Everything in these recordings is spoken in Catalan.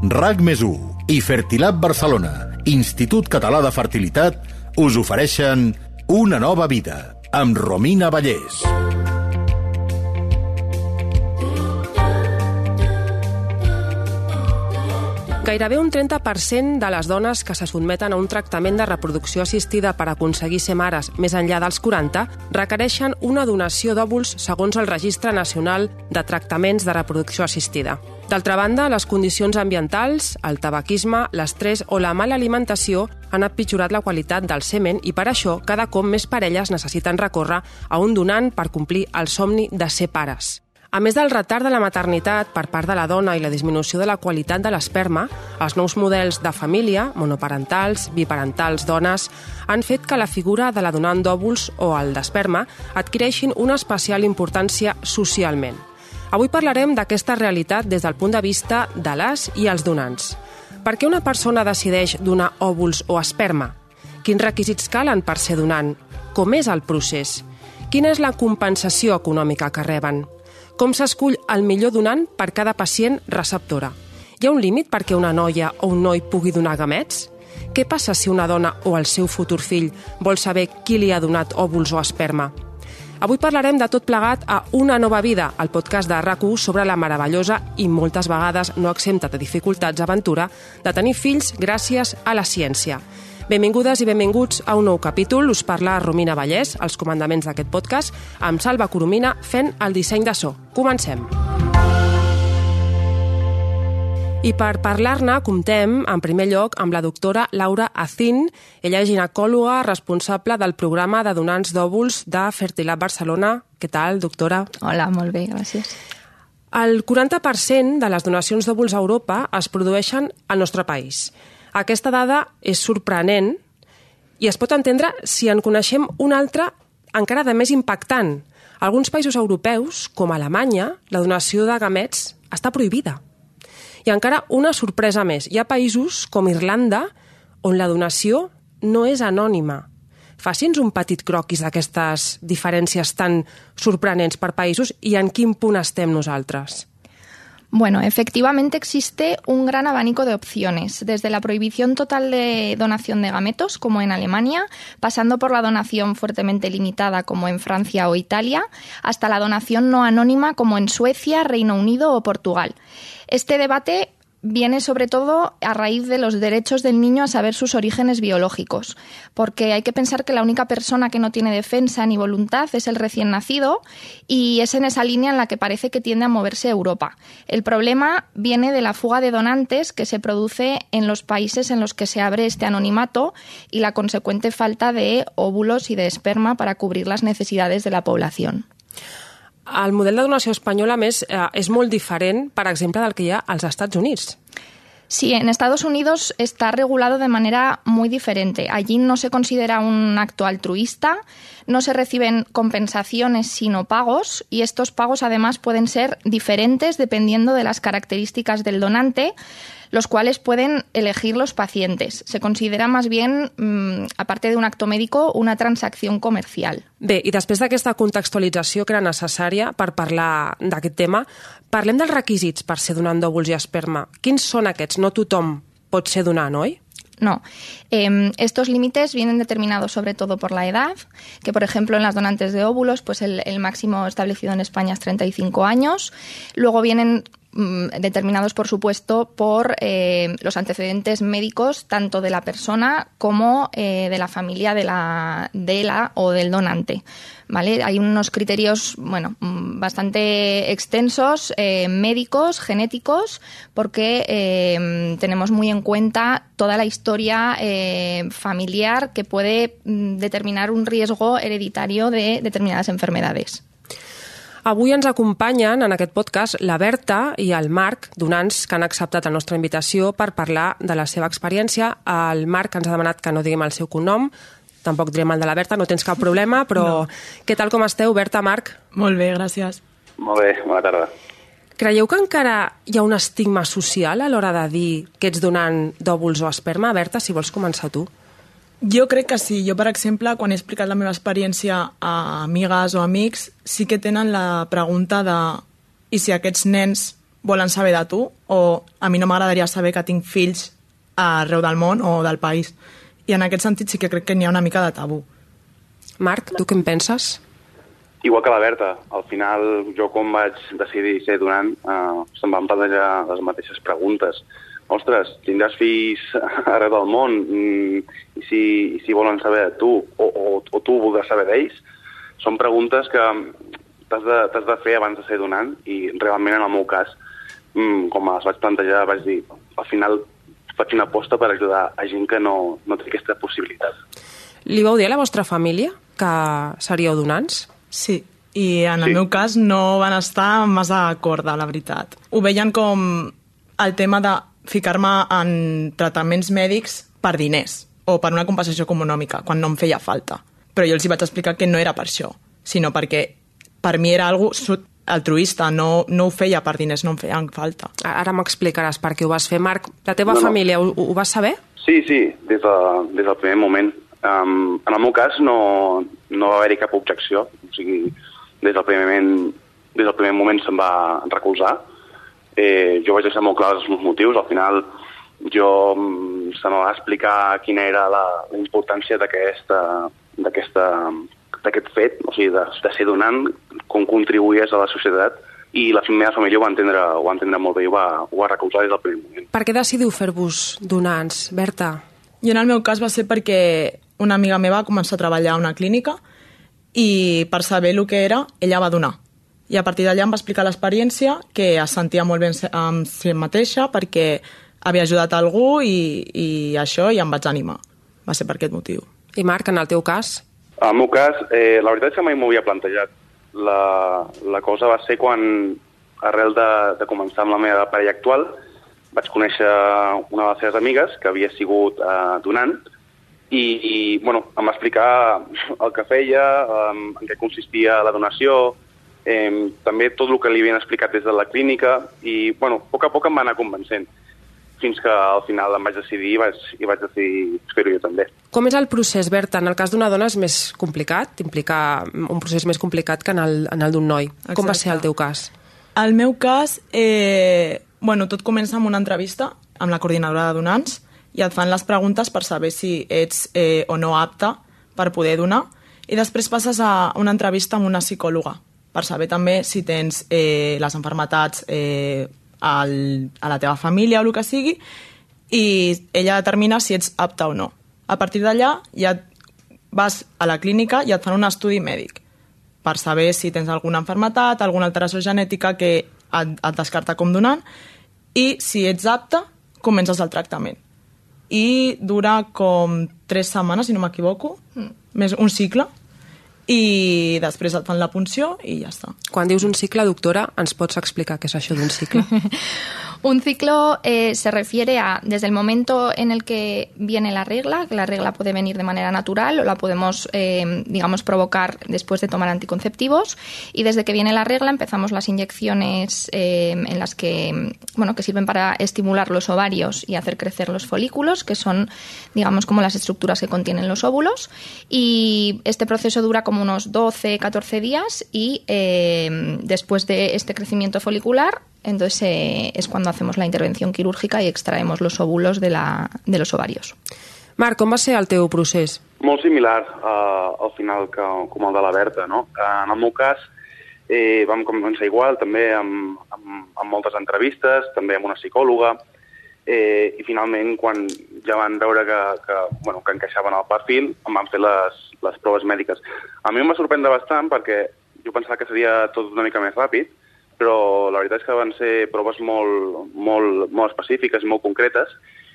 RAC més i Fertilab Barcelona, Institut Català de Fertilitat, us ofereixen Una nova vida, amb Romina Vallès. Gairebé un 30% de les dones que se sotmeten a un tractament de reproducció assistida per aconseguir ser mares més enllà dels 40 requereixen una donació d'òvuls segons el Registre Nacional de Tractaments de Reproducció Assistida. D'altra banda, les condicions ambientals, el tabaquisme, l'estrès o la mala alimentació han empitjorat la qualitat del semen i per això cada cop més parelles necessiten recórrer a un donant per complir el somni de ser pares. A més del retard de la maternitat per part de la dona i la disminució de la qualitat de l'esperma, els nous models de família, monoparentals, biparentals, dones, han fet que la figura de la donant d'òvuls o el d'esperma adquireixin una especial importància socialment. Avui parlarem d'aquesta realitat des del punt de vista de les i els donants. Per què una persona decideix donar òvuls o esperma? Quins requisits calen per ser donant? Com és el procés? Quina és la compensació econòmica que reben? Com s'escull el millor donant per cada pacient receptora? Hi ha un límit perquè una noia o un noi pugui donar gamets? Què passa si una dona o el seu futur fill vol saber qui li ha donat òvuls o esperma? Avui parlarem de tot plegat a Una nova vida, el podcast de rac sobre la meravellosa i moltes vegades no exempta de dificultats aventura de tenir fills gràcies a la ciència. Benvingudes i benvinguts a un nou capítol. Us parla Romina Vallès, els comandaments d'aquest podcast, amb Salva Coromina fent el disseny de so. Comencem. I per parlar-ne, comptem, en primer lloc, amb la doctora Laura Azin. Ella és ginecòloga responsable del programa de donants d'òvuls de Fertilab Barcelona. Què tal, doctora? Hola, molt bé, gràcies. El 40% de les donacions d'òvuls a Europa es produeixen al nostre país. Aquesta dada és sorprenent i es pot entendre si en coneixem una altra encara de més impactant. A alguns països europeus, com Alemanya, la donació de gamets està prohibida. I encara una sorpresa més. Hi ha països com Irlanda on la donació no és anònima. Faci'ns un petit croquis d'aquestes diferències tan sorprenents per països i en quin punt estem nosaltres. Bueno, efectivamente existe un gran abanico de opciones, desde la prohibición total de donación de gametos, como en Alemania, pasando por la donación fuertemente limitada, como en Francia o Italia, hasta la donación no anónima, como en Suecia, Reino Unido o Portugal. Este debate viene sobre todo a raíz de los derechos del niño a saber sus orígenes biológicos, porque hay que pensar que la única persona que no tiene defensa ni voluntad es el recién nacido y es en esa línea en la que parece que tiende a moverse Europa. El problema viene de la fuga de donantes que se produce en los países en los que se abre este anonimato y la consecuente falta de óvulos y de esperma para cubrir las necesidades de la población. El model de donació espanyol, a més, eh, és molt diferent, per exemple, que hi ha als Estats Units. Sí, en Estados Unidos está regulado de manera muy diferente. Allí no se considera un acto altruista, no se reciben compensaciones sino pagos y estos pagos además pueden ser diferentes dependiendo de las características del donante los cuales pueden elegir los pacientes. Se considera más bien, mmm, aparte de un acto médico, una transacción comercial. Bé, i després d'aquesta contextualització que era necessària per parlar d'aquest tema, parlem dels requisits per ser donant d'òvuls i esperma. Quins són aquests? No tothom pot ser donant, oi? No. Eh, estos límites vienen determinados sobre todo por la edad, que por ejemplo en las donantes de óvulos, pues el, el máximo establecido en España es 35 años. Luego vienen determinados, por supuesto, por eh, los antecedentes médicos tanto de la persona como eh, de la familia de la, de la o del donante. ¿Vale? Hay unos criterios bueno, mm, bastante extensos, eh, médicos, genéticos, porque tenemos muy en cuenta toda la historia familiar que puede mm, determinar un riesgo hereditario de determinadas enfermedades. Avui ens acompanyen en aquest podcast la Berta i el Marc, donants que han acceptat la nostra invitació per parlar de la seva experiència. El Marc ens ha demanat que no diguem el seu cognom, tampoc direm el de la Berta, no tens cap problema, però no. què tal com esteu, Berta, Marc? Molt bé, gràcies. Molt bé, bona tarda. Creieu que encara hi ha un estigma social a l'hora de dir que ets donant d'òvuls o esperma? Berta, si vols començar tu. Jo crec que sí. Jo, per exemple, quan he explicat la meva experiència a amigues o amics, sí que tenen la pregunta de i si aquests nens volen saber de tu o a mi no m'agradaria saber que tinc fills arreu del món o del país. I en aquest sentit sí que crec que n'hi ha una mica de tabú. Marc, tu què en penses? Igual que la Berta, al final jo quan vaig decidir ser donant eh, se'm van plantejar les mateixes preguntes. Ostres, tindràs fills arreu del món mm, i, si, i si volen saber de tu o, o, o tu voldràs saber d'ells? Són preguntes que t'has de, t'has de fer abans de ser donant i realment en el meu cas, mm, com les vaig plantejar, vaig dir, al final faig una aposta per ajudar a gent que no, no té aquesta possibilitat. Li vau dir a la vostra família que seríeu donants? Sí, i en el Sí. meu cas no van estar massa d'acord, la veritat. Ho veien com el tema de ficar-me en tractaments mèdics per diners o per una compensació econòmica, quan no em feia falta. Però jo els hi vaig explicar que no era per això, sinó perquè per mi era algo altruista, no, no ho feia per diners, no em feien falta. Ara m'explicaràs per què ho vas fer. Marc, la teva No, no. família ho, ho vas saber? Sí, sí, des, de, des del primer moment. Um, en el meu cas no, no va haver-hi cap objecció, o sigui, des del primer moment, des del primer moment se'm va recolzar. Eh, jo vaig deixar molt clars els meus motius, al final jo mm, se me va explicar quina era la, la importància d'aquesta d'aquesta d'aquest fet, o sigui, de, de ser donant, com contribuïes a la societat, i la meva família ho va entendre, ho va entendre molt bé i ho va, ho va recolzar des del primer moment. Per què decidiu fer-vos donants, Berta? I en el meu cas va ser perquè una amiga meva va començar a treballar a una clínica i per saber el que era, ella va donar. I a partir d'allà em va explicar l'experiència, que es sentia molt bé en se- amb si mateixa perquè havia ajudat algú i, i això, i em vaig animar. Va ser per aquest motiu. I Marc, en el teu cas? En el meu cas, eh, la veritat és que mai m'ho havia plantejat. La, la cosa va ser quan, arrel de, de començar amb la meva parella actual, vaig conèixer una de les seves amigues que havia sigut eh, donant i, i bueno, em va explicar el que feia, eh, en què consistia la donació, eh, també tot el que li havien explicat des de la clínica i bueno, a poc a poc em va anar convencent fins que al final em vaig decidir i vaig, i vaig decidir fer-ho jo també. Com és el procés, Berta? En el cas d'una dona és més complicat, implica un procés més complicat que en el, en el d'un noi. Com va Exacte. ser el teu cas? El meu cas, eh, bueno, tot comença amb una entrevista amb la coordinadora de donants i et fan les preguntes per saber si ets eh, o no apte per poder donar i després passes a una entrevista amb una psicòloga per saber també si tens eh, les enfermetats eh, al, a la teva família o el que sigui i ella determina si ets apte o no. A partir d'allà ja vas a la clínica i et fan un estudi mèdic per saber si tens alguna enfermetat, alguna alteració genètica que et, et descarta com donant i si ets apte, comences el tractament. I dura com tres setmanes, si no m'equivoco, mm. més un cicle, i després et fan la punció i ja està. Quan dius un cicle, doctora, ens pots explicar què és això d'un cicle? Un ciclo eh, se refiere a desde el momento en el que viene la regla, que la regla puede venir de manera natural o la podemos, eh, digamos, provocar después de tomar anticonceptivos. Y desde que viene la regla empezamos las inyecciones eh, en las que, bueno, que sirven para estimular los ovarios y hacer crecer los folículos, que son, digamos, como las estructuras que contienen los óvulos. Y este proceso dura como unos 12, 14 días y eh, después de este crecimiento folicular entonces eh, es cuando hacemos la intervención quirúrgica y extraemos los óvulos de, la, de los ovarios. Marc, com va ser el teu procés? Molt similar uh, al final que, com el de la Berta, no? En el meu cas eh, vam començar igual, també amb, amb, amb moltes entrevistes, també amb una psicòloga, eh, i finalment quan ja van veure que, que, bueno, que encaixaven al perfil, em van fer les, les proves mèdiques. A mi em va sorprendre bastant perquè jo pensava que seria tot una mica més ràpid, però la veritat és que van ser proves molt, molt, molt específiques, molt concretes,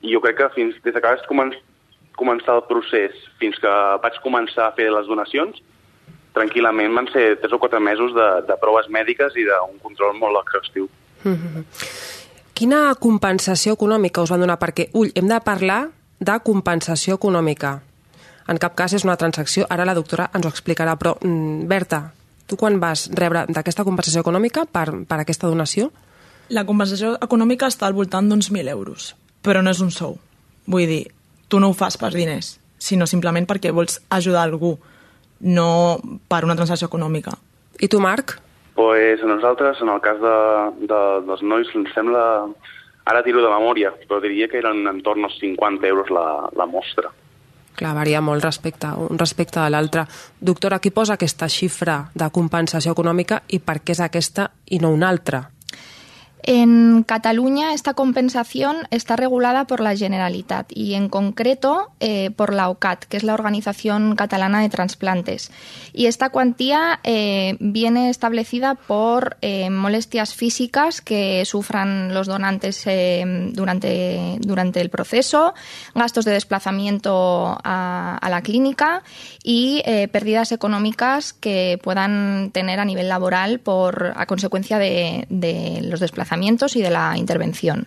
i jo crec que fins, des que vaig comen començar el procés fins que vaig començar a fer les donacions, tranquil·lament van ser 3 o 4 mesos de, de proves mèdiques i d'un control molt exhaustiu. Quina compensació econòmica us van donar? Perquè, ull, hem de parlar de compensació econòmica. En cap cas és una transacció, ara la doctora ens ho explicarà, però mm, Berta, tu quan vas rebre d'aquesta compensació econòmica per, per aquesta donació? La compensació econòmica està al voltant d'uns 1.000 euros, però no és un sou. Vull dir, tu no ho fas per diners, sinó simplement perquè vols ajudar algú, no per una transacció econòmica. I tu, Marc? pues a nosaltres, en el cas de, de, dels nois, ens sembla... Ara tiro de memòria, però diria que eren entorn als 50 euros la, la mostra. Clar, varia molt respecte, un respecte de l'altre. Doctora, qui posa aquesta xifra de compensació econòmica i per què és aquesta i no una altra? En Cataluña esta compensación está regulada por la Generalitat y en concreto eh, por la OCAT, que es la Organización Catalana de Transplantes. Y esta cuantía eh, viene establecida por eh, molestias físicas que sufran los donantes eh, durante, durante el proceso, gastos de desplazamiento a, la clínica y pérdidas económicas que puedan tener a nivel laboral por, a consecuencia de los desplazamientos y de la intervención.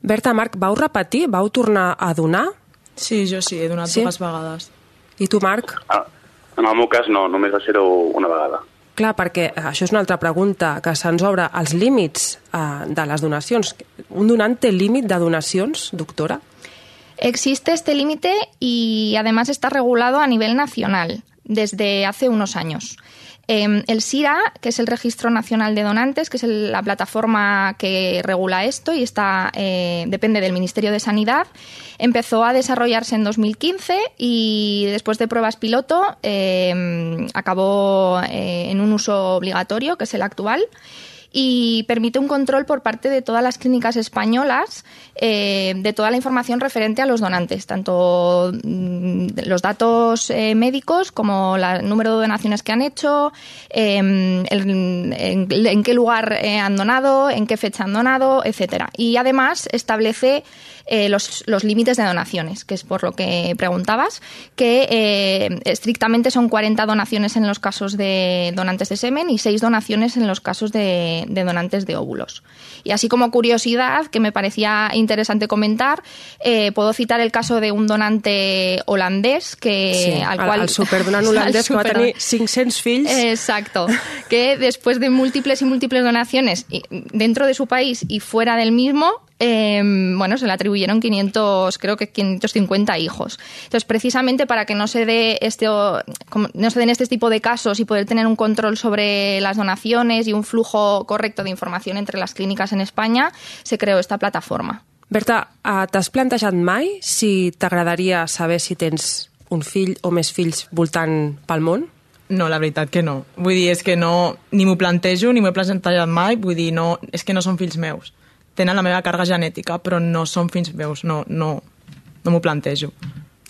Berta, Marc, vau repetir? Vau tornar a donar? Sí, jo sí, he donat Sí? sí? dues vegades. I tu, Marc? Ah, en el meu cas no, només va ser-ho una vegada. Clar, perquè això és una altra pregunta que se'ns obre. Els límits eh, de les donacions. Un donant té límit de donacions, doctora? Existe este límite y además está regulado a nivel nacional desde hace unos años. Eh, el SIRA, que es el Registro Nacional de Donantes, que es la plataforma que regula esto y está eh, depende del Ministerio de Sanidad, empezó a desarrollarse en 2015 y después de pruebas piloto eh, acabó eh, en un uso obligatorio, que es el actual y permite un control por parte de todas las clínicas españolas eh, de toda la información referente a los donantes, tanto mm, los datos eh, médicos como el número de donaciones que han hecho, eh, el- en, en qué lugar eh, han donado, en qué fecha han donado, etcétera. Y además establece eh, los, los límites de donaciones, que es por lo que preguntabas, que eh, estrictamente son 40 donaciones en los casos de donantes de semen y 6 donaciones en los casos de, de donantes de óvulos. Y así como curiosidad, que me parecía interesante comentar, eh, puedo citar el caso de un donante holandés que al el, cual el superdonant holandès que va al tenir superdonant. 500 fills. Exacto. Que después de múltiples y múltiples donaciones dentro de su país y fuera del mismo, eh, bueno, se le atribuyeron 500, creo que 550 hijos. Entonces, precisamente para que no se dé este, no se den este tipo de casos y poder tener un control sobre las donaciones y un flujo correcto de información entre las clínicas en España, se creó esta plataforma. Berta, eh, t'has plantejat mai si t'agradaria saber si tens un fill o més fills voltant pel món? No, la veritat que no. Vull dir, és que no, ni m'ho plantejo, ni m'ho he plantejat mai, vull dir, no, és que no són fills meus. Tenen la meva càrrega genètica, però no són fills meus, no, no, no m'ho plantejo.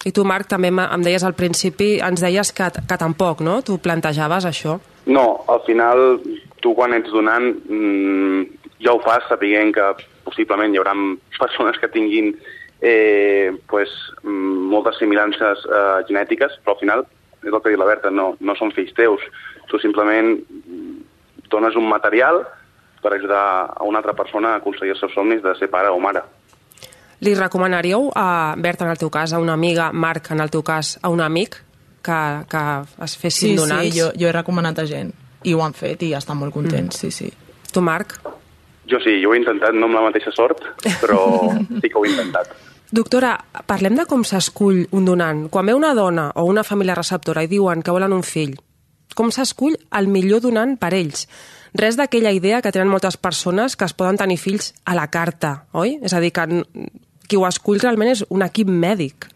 I tu, Marc, també em em deies al principi, ens deies que, que tampoc, no? Tu plantejaves això. No, al final, tu quan ets donant mmm, ja ho fas sapiguent que possiblement hi haurà persones que tinguin eh, pues, mm, moltes similances eh, genètiques, però al final, és el que ha dit la Berta, no, no són fills teus. Tu simplement mm, dones un material per ajudar a una altra persona a aconseguir els seus somnis de ser pare o mare. Li recomanaríeu a Berta, en el teu cas, a una amiga, Marc, en el teu cas, a un amic, que, que es fessin Sí, donants? sí, jo, jo he recomanat a gent i ho han fet i estan molt contents, mm. sí, sí. Tu, Marc? Jo sí, jo ho he intentat, no amb la mateixa sort, però sí que ho he intentat. Doctora, parlem de com s'escull un donant. Quan ve una dona o una família receptora i diuen que volen un fill, com s'escull el millor donant per ells? Res d'aquella idea que tenen moltes persones que es poden tenir fills a la carta, oi? És a dir, que qui ho escull realment és un equip mèdic.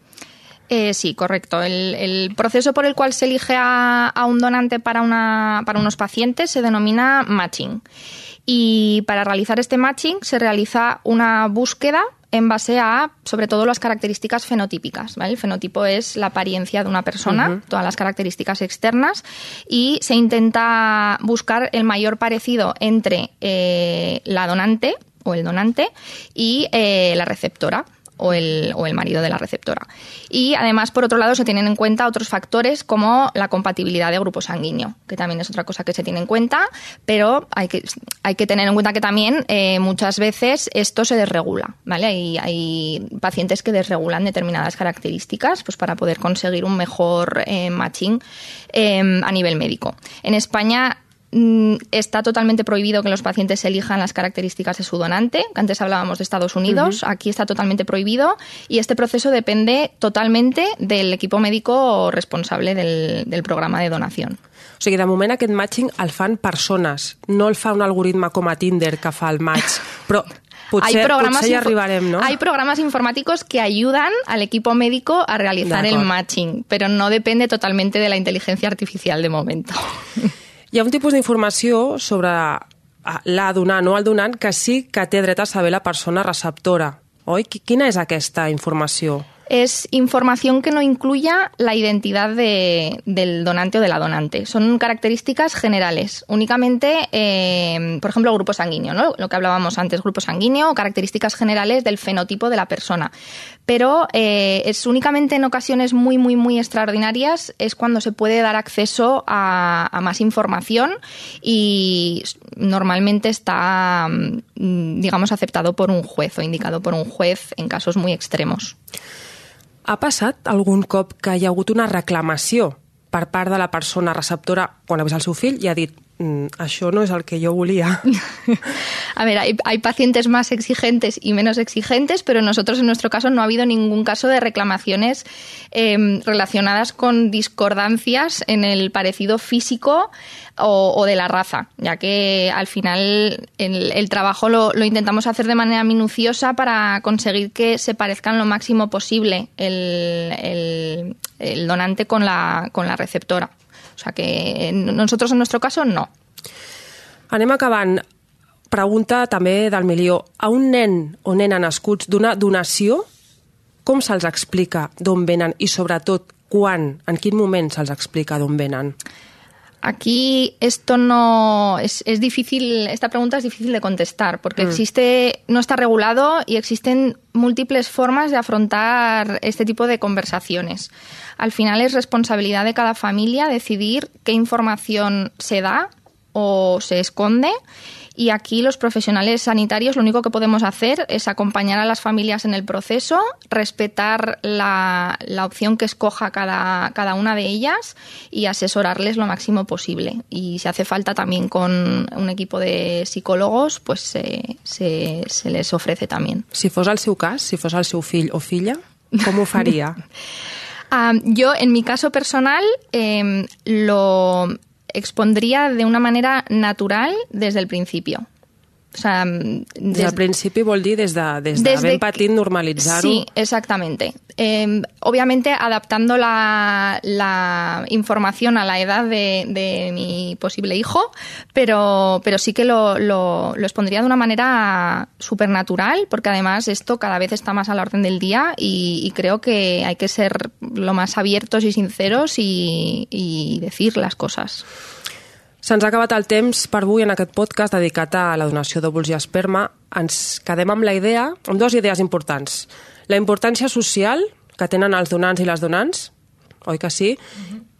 Eh, sí, correcto. El, el proceso por el cual se elige a, a un donante para, una, para unos pacientes se denomina matching. Y para realizar este matching se realiza una búsqueda en base a, sobre todo, las características fenotípicas. ¿vale? El fenotipo es la apariencia de una persona, todas las características externas, y se intenta buscar el mayor parecido entre eh, la donante o el donante y eh, la receptora o el, o el marido de la receptora. Y además, por otro lado, se tienen en cuenta otros factores como la compatibilidad de grupo sanguíneo, que también es otra cosa que se tiene en cuenta, pero hay que, hay que tener en cuenta que también eh, muchas veces esto se desregula, ¿vale? Hay, hay pacientes que desregulan determinadas características pues para poder conseguir un mejor eh, matching eh, a nivel médico. En España está totalmente prohibido que los pacientes elijan las características de su donante, que antes hablábamos de Estados Unidos, aquí está totalmente prohibido y este proceso depende totalmente del equipo médico responsable del, del programa de donación. O sigui, de moment aquest matching el fan persones, no el fa un algoritme com a Tinder que fa el match, però potser, hay programas potser hi info- arribarem, no? Hay programas informáticos que ayudan al equipo médico a realizar el matching, pero no depende totalmente de la inteligencia artificial de momento. Hi ha un tipus d'informació sobre la donant o el donant que sí que té dret a saber la persona receptora, oi? Qui- Quina és aquesta informació? Es información que no incluya la identidad de- del donante o de la donante. Son características generales. Únicamente, eh, por ejemplo, grupo sanguíneo, ¿no? Lo que hablábamos antes, grupo sanguíneo, o características generales del fenotipo de la persona. Pero eh, es únicamente en ocasiones muy, muy, muy extraordinarias es cuando se puede dar acceso a, a más información y normalmente está, mm, digamos, aceptado por un juez o indicado por un juez en casos muy extremos. Ha passat algun cop que hi ha hagut una reclamació per part de la persona receptora quan ha vist el seu fill i ha dit això no és el que jo volia. A ver, hay, hay pacientes más exigentes y menos exigentes, pero nosotros en nuestro caso no ha habido ningún caso de reclamaciones eh, relacionadas con discordancias en el parecido físico o, de la raza, ya que al final el, trabajo lo, intentamos hacer de manera minuciosa para conseguir que se parezcan lo máximo posible el, el- el donante con la, con la receptora. O sea que nosotros en nuestro caso no. Anem acabant. Pregunta també del milió. A un nen o nena nascuts d'una donació, com se'ls explica d'on venen i, sobretot, quan, en quin moment se'ls explica d'on venen? Aquí esto no es, es difícil, esta pregunta es difícil de contestar porque existe, no está regulado y existen múltiples formas de afrontar este tipo de conversaciones. Al final es responsabilidad de cada familia decidir qué información se da o se esconde y aquí los profesionales sanitarios lo único que podemos hacer es acompañar a las familias en el proceso, respetar la, la opción que escoja cada, cada una de ellas y asesorarles lo máximo posible. Y si hace falta también con un equipo de psicólogos, pues se, se, se les ofrece también. Si fos el seu cas, si fos el seu fill o filla, com ho faria? Ah, yo, en mi caso personal, eh, lo expondría de una manera natural desde el principio. O sea, Des des- del principi vol dir des de, des de ben petit normalitzar-ho. Sí, exactamente. Eh, obviamente adaptando la, la información a la edad de, de mi posible hijo, pero, pero sí que lo, lo, lo expondría de una manera súper natural, porque además esto cada vez está más a la orden del día y, y creo que hay que ser lo más abiertos y sinceros y, y decir las cosas. Se'ns ha acabat el temps per avui en aquest podcast dedicat a la donació d'òvuls i esperma. Ens quedem amb la idea, amb dues idees importants. La importància social que tenen els donants i les donants, oi que sí?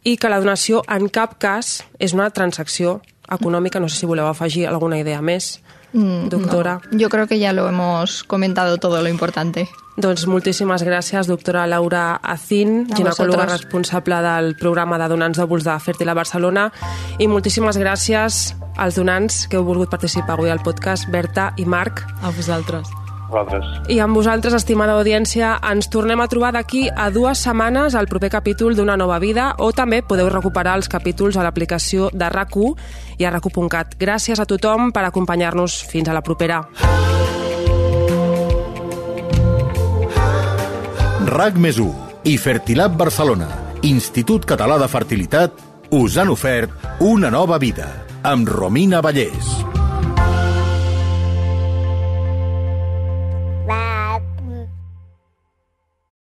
I que la donació en cap cas és una transacció econòmica. No sé si voleu afegir alguna idea més, doctora. Yo creo que ya lo hemos comentado todo lo importante. Doncs moltíssimes gràcies, doctora Laura Azín, A ginecòloga responsable del programa de donants d'òvuls de Fèrtil a Barcelona. I moltíssimes gràcies als donants que heu volgut participar avui al podcast, Berta i Marc. A vosaltres. Vosaltres. I amb vosaltres, estimada audiència, ens tornem a trobar d'aquí a dues setmanes al proper capítol d'Una nova vida o també podeu recuperar els capítols a l'aplicació de rac i a rac Gràcies a tothom per acompanyar-nos. Fins a la propera. RAC més 1 i Fertilab Barcelona, Institut Català de Fertilitat, us han ofert una nova vida amb Romina Vallès.